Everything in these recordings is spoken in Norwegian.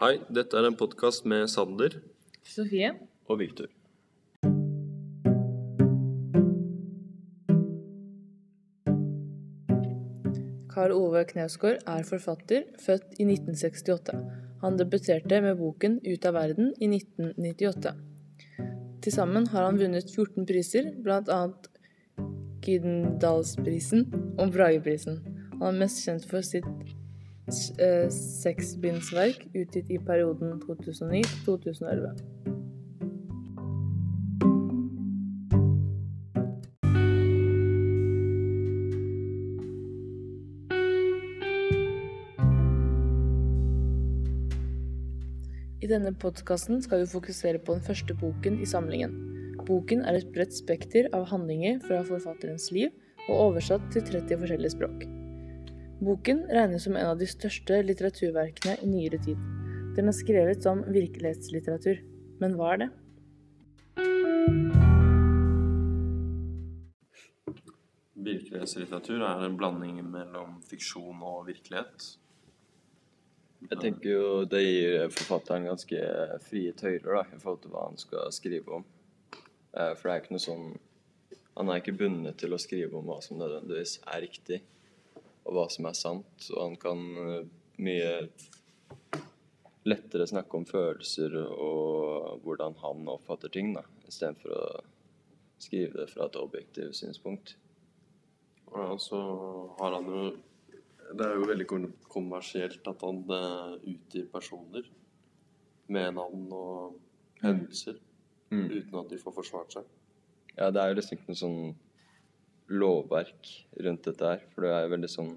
Hei, dette er en podkast med Sander. Sofie. Og Viktor. Karl Ove Knausgård er forfatter, født i 1968. Han debuterte med boken Ut av verden i 1998. Til sammen har han vunnet 14 priser, bl.a. Gyldendalsprisen og Brageprisen. Han er mest kjent for sitt eh, seksbindsverk utgitt i perioden 2009-2011. I denne podkasten skal vi fokusere på den første boken i samlingen. Boken er et bredt spekter av handlinger fra forfatterens liv og oversatt til 30 forskjellige språk. Boken regnes som en av de største litteraturverkene i nyere tid. Den er skrevet som virkelighetslitteratur. Men hva er det? Virkelighetslitteratur er en blanding mellom fiksjon og virkelighet. Jeg tenker jo det gir forfatteren ganske frie tøyler da, i forhold til hva han skal skrive om. Eh, For det er ikke noe sånn Han er ikke bundet til å skrive om hva som nødvendigvis er riktig, og hva som er sant. Og han kan eh, mye lettere snakke om følelser og hvordan han oppfatter ting, da, istedenfor å skrive det fra et objektivt synspunkt. Og så har han jo Det er jo veldig kommersielt at han eh, utgir personer med navn og hendelser Mm. uten at de får forsvart seg. Ja, det er jo liksom ikke noe sånn lovverk rundt dette her. For det er veldig sånn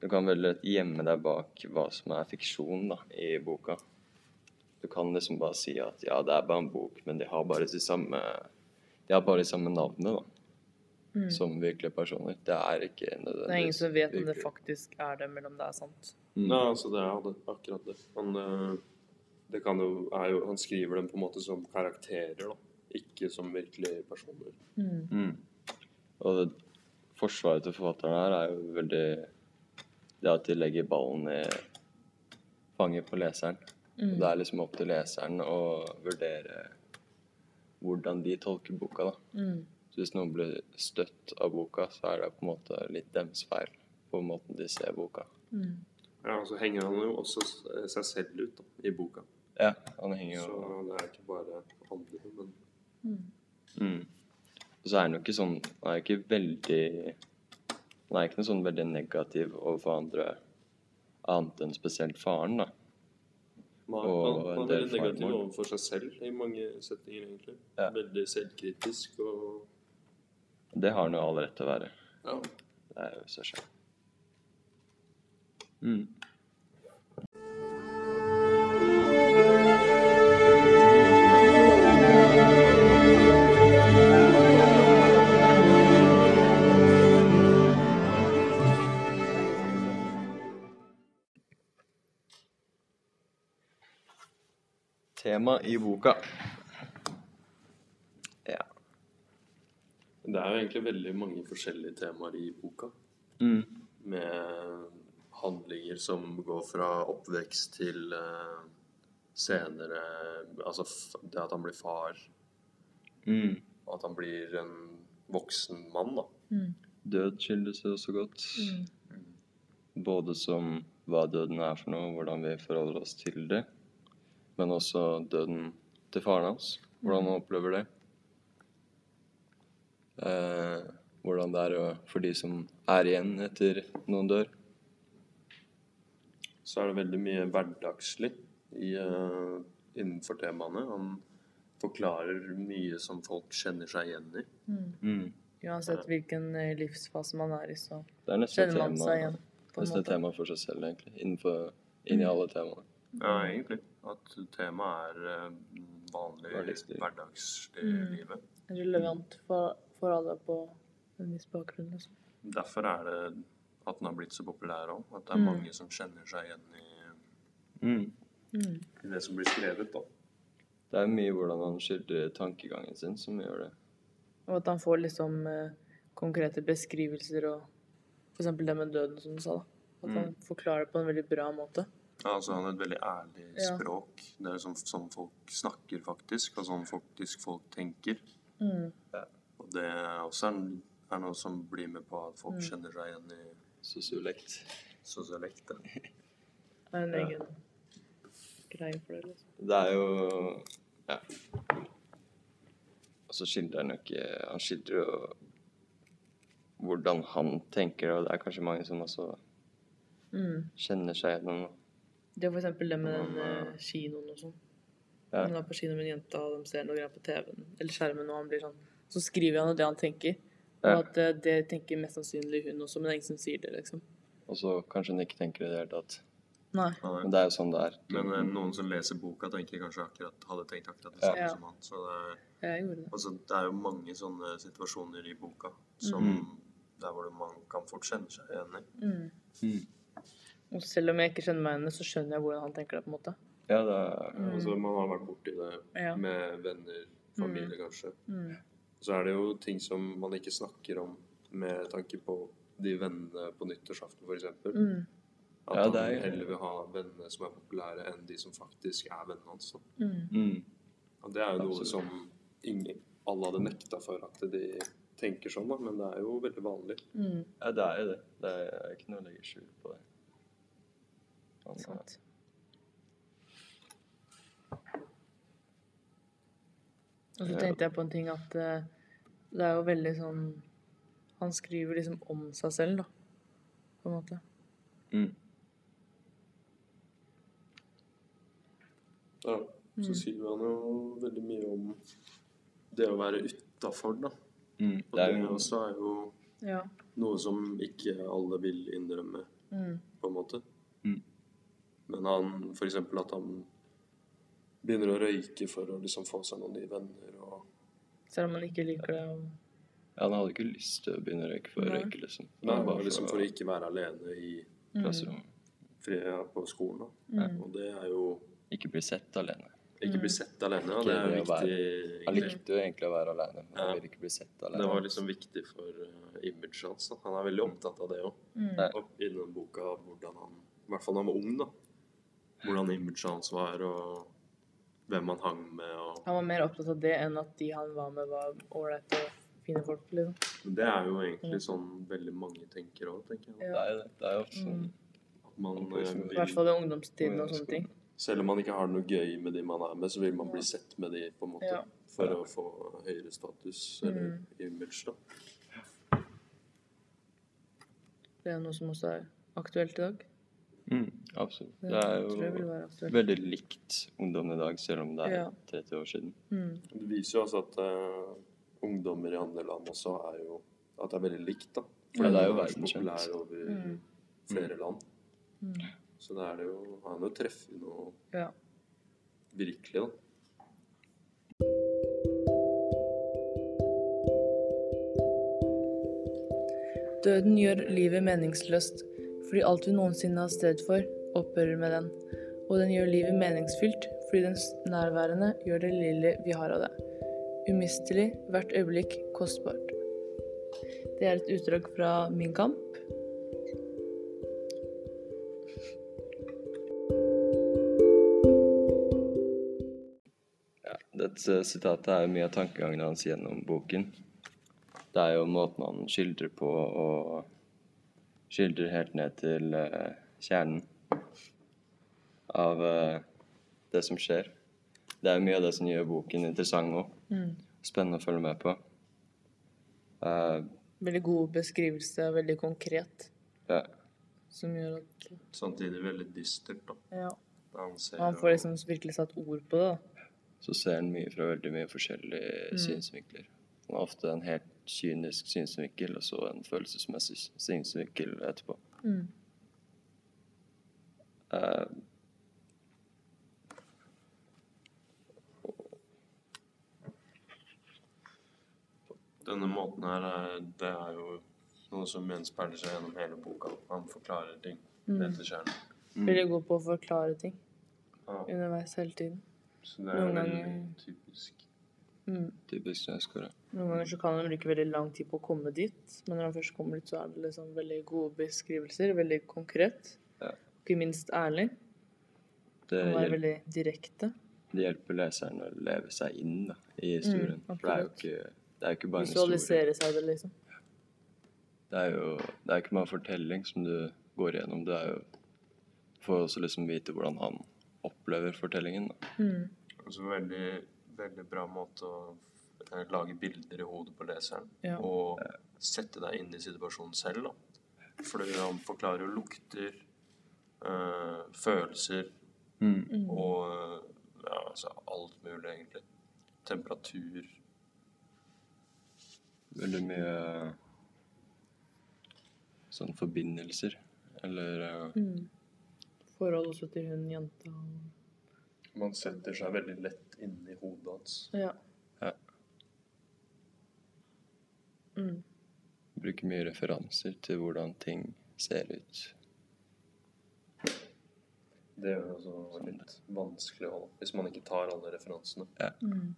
Du kan veldig lett gjemme deg bak hva som er fiksjon da, i boka. Du kan liksom bare si at ja, det er bare en bok, men de har bare de samme De har bare de samme navnene da, som virkelige personer. Det er ikke nødvendigvis Det er ingen som vet om det faktisk er det, eller om det er sant. Mm. Ja, altså det er det, akkurat det. Han, eh, det kan jo, er jo, han skriver dem på en måte som karakterer, da. Ikke som virkelige personer. Mm. Og det, forsvaret til forfatteren her er jo veldig Det at de legger ballen i fanget på leseren. Og det er liksom opp til leseren å vurdere hvordan de tolker boka, da. Mm. Så hvis noen blir støtt av boka, så er det på en måte litt dems feil på måten de ser boka. Mm. Ja, og så henger han jo også seg selv ut da, i boka. Ja, han henger jo Så det er ikke bare andre, men mm. Og så er han jo ikke sånn Han er ikke veldig Han er ikke noe sånn veldig negativ overfor andre annet enn spesielt faren, da. man, Og han, han er veldig negativ farmor. overfor seg selv i mange setninger, egentlig. Ja. Veldig selvkritisk og Det har han jo all rett til å være. ja. Det er jo seg selv. Mm. Tema i boka. Ja. Det er jo egentlig veldig mange forskjellige temaer i boka. Mm. Med handlinger som går fra oppvekst til uh, senere Altså f- det at han blir far, Mm. og at han blir en voksen mann, da. Mm. Død skildres jo også godt. Mm. Både som hva døden er for noe, hvordan vi forholder oss til det. Men også døden til faren hans. Hvordan han opplever det. Eh, hvordan det er for de som er igjen etter noen dør. Så er det veldig mye hverdagslig i, uh, innenfor temaene. Han forklarer mye som folk kjenner seg igjen i. Mm. Mm. Uansett hvilken eh, livsfase man er i, så Det er kjenner man tema, seg igjen. På er nesten et tema for seg selv, egentlig. Innenfor, inni alle temaene. Ja, egentlig. At temaet er eh, vanlig Hverdagsliv. hverdagslig Mm. Relevant for, for alle på en viss bakgrunn. Liksom. Derfor er det at den har blitt så populær òg. At det er Mm. mange som kjenner seg igjen i, Mm. Mm. i det som blir skrevet. da. Det er mye hvordan han skildrer tankegangen sin som gjør det. Og at han får liksom eh, konkrete beskrivelser og f.eks. det med døden, som du sa. da. At han forklarer det på en veldig bra måte. Ja, altså han har et veldig ærlig Ja. språk. Det er sånn, sånn folk snakker faktisk, og sånn faktisk folk tenker. Mm. Og det også er, er noe som blir med på at folk Mm. kjenner seg igjen i Sosiolekt. Sosiolekt, ja. Det er en Ja. egen greie for det, liksom. Det er jo Ja. Og så skildrer han jo ikke Han skildrer jo hvordan han tenker, og det er kanskje mange som også Mm. kjenner seg gjennom Det er for eksempel det med den uh, kinoen og sånn. Ja. Han er på kino med en jente, og de ser noe greier på TV-en eller skjermen, og han blir sånn Så skriver han det han tenker. Ja. Og at uh, det tenker mest sannsynlig hun også, men det er ingen som sier det, liksom. Og så kanskje han ikke tenker det i det hele tatt. Nei. Men det er jo sånn det er. Men uh, noen som leser boka, tenker kanskje akkurat, hadde tenkt akkurat det samme Ja. som han. Så det er, det. altså, det er jo mange sånne situasjoner i boka som Mm. der hvor man kan fort kjenne seg igjen i. Mm. Mm. Og selv om jeg ikke skjønner meg igjen, så skjønner jeg hvordan han tenker det, på en måte. Ja, det er Mm. Altså, man har vært borti det Ja. med venner, familie kanskje. Mm. Så er det jo ting som man ikke snakker om med tanke på de vennene på nyttårsaften, f.eks. Mm. At Ja, han er- heller vil ha vennene som er populære, enn de som faktisk er vennene hans. Mm. mm. Og det er jo noe Absolutt. som ingen, alle hadde nekta for at de tenker sånn, da, men det er jo veldig vanlig. Mm. Ja, det er jo det. Det er ikke noe å legge skjul på det. Han, Sant. Og så tenkte jeg på en ting at eh, det er jo veldig sånn Han skriver liksom om seg selv, da. På en måte. mm. Ja, så Mm. skriver han jo veldig mye om det å være utafor, da. Mm. Og Det er det jo også er jo Ja. noe som ikke alle vil innrømme, Mm. på en måte. Mm. Men han, eksempel at han begynner å røyke for å liksom få seg noen nye venner og Selv om han ikke liker det. Og... ja, Han hadde ikke lyst til å begynne å røyke for å røyke, liksom. Nei, Bare bare liksom for å ikke være alene i Mm. klasserommet. fria på skolen. Da. Mm. Og det er jo Ikke bli sett alene. ikke Mm. bli sett alene. Ja, det er jo å være- viktig. Han likte jo egentlig å være alene, men Ja. han ville ikke bli sett alene. Det var liksom viktig for uh, imaget hans. Han er veldig opptatt av det òg. Mm. Ja. I den boka hvordan han I hvert fall da han var ung, da. Hvordan imaget hans var, og hvem han hang med. Og, Han var mer opptatt av det enn at de han var med, var ålreite og fine folk. liksom. det er jo egentlig sånn veldig mange tenker òg, tenker jeg. Det Ja. er jo det. Det er jo ofte sånn Mm. Man I eh, I hvert fall i ungdomstiden og sånne ting. Selv om man ikke har noe gøy med de man er med, så vil man bli sett med de på en måte. Ja. For å få høyere status eller Mm. image, da. Det er noe som også er aktuelt i dag. Mm, Absolutt. Det, Det er jo veldig likt ungdom i dag, selv om det er Ja. 30 år siden. Mm. Det viser jo også at uh, ungdommer i andre land også er jo At det er veldig likt, da. Ja, det er jo verdenskjent. over Mm. flere land. Mm. Så det er det jo Han har jo treffet noe Ja. virkelig, da. Døden gjør livet meningsløst, fordi alt vi noensinne har sted for, opphører med den. Og den gjør livet meningsfylt, fordi dens nærværende gjør det lille vi har av det. Umistelig, hvert øyeblikk kostbart. Det er et utdrag fra Min kamp. Dette sitatet er jo mye av tankegangen hans gjennom boken. Det er jo måten han skildrer på, og skildrer helt ned til uh, kjernen av uh, det som skjer. Det er mye av det som gjør boken interessant og Mm. spennende å følge med på. Uh, Veldig god beskrivelse, veldig konkret, ja. som gjør at Samtidig veldig dystert, da. Ja. Da han ser Man får liksom virkelig satt ord på det. da. Så ser han mye fra veldig mye forskjellige synsvinkler. Han har ofte en helt kynisk synsvinkel, og så en følelsesmessig synsvinkel etterpå. Mm. Uh, Denne måten her, er, det er jo noe som gjenspeiler seg gjennom hele boka. Han forklarer ting Mm. til kjernen. Veldig god på å forklare ting Ja, underveis hele tiden. så det er Noen veldig ganger- typisk. Mm. typisk snøskåre. Noen ganger så kan de bruke veldig lang tid på å komme dit, men når de først kommer dit, så er det liksom veldig gode beskrivelser, veldig konkret. Ja. Ikke minst ærlig. Det, Å være veldig direkte. det hjelper leseren å leve seg inn da, i historien. For det er jo ikke, det er ikke bare en historie. Visualisere seg det, liksom. Det er jo det er ikke bare fortelling som du går igjennom. Det er jo Får også liksom vite hvordan han opplever fortellingen. Da. Mm. Altså veldig, veldig bra måte å eh, lage bilder i hodet på leseren. Ja. Og sette deg inn i situasjonen selv, da. Fordi han forklarer jo lukter, øh, følelser Mm. og eh, ja, altså alt mulig, egentlig. Temperatur. Veldig mye sånn forbindelser. Eller Mm. Forhold også til hun jenta. og- Man setter seg veldig lett inn i hodet hans. Ja. Ja. Mm. bruker mye referanser til hvordan ting ser ut. Det er jo også litt vanskelig å holde, hvis man ikke tar alle referansene. Mm.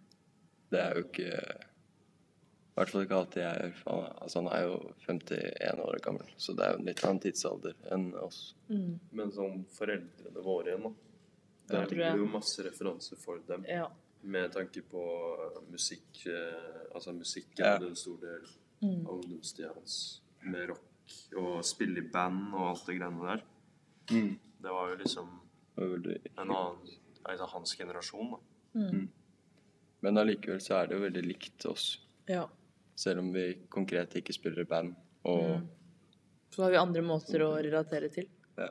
Det er jo ikke I hvert fall ikke alltid jeg gjør. Han, altså, han er jo 51 år gammel, så det er jo en litt annen tidsalder enn oss. Mm. Men sånn foreldrene våre igjen, da. Ja, er jeg. jo masse referanser for dem. Ja. Med tanke på eh, musikk Altså Altså musikken Ja. hadde en stor del Mm. av ungdomstida hans. Med rock og spille i band og alt det greiene der. Det var jo liksom Det en annen altså hans generasjon, da. Mm. Men allikevel så er det jo veldig likt oss. ja. Selv om vi konkret ikke spiller i band. Og Mm. Så har vi andre måter å relatere til. ja.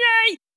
Tenker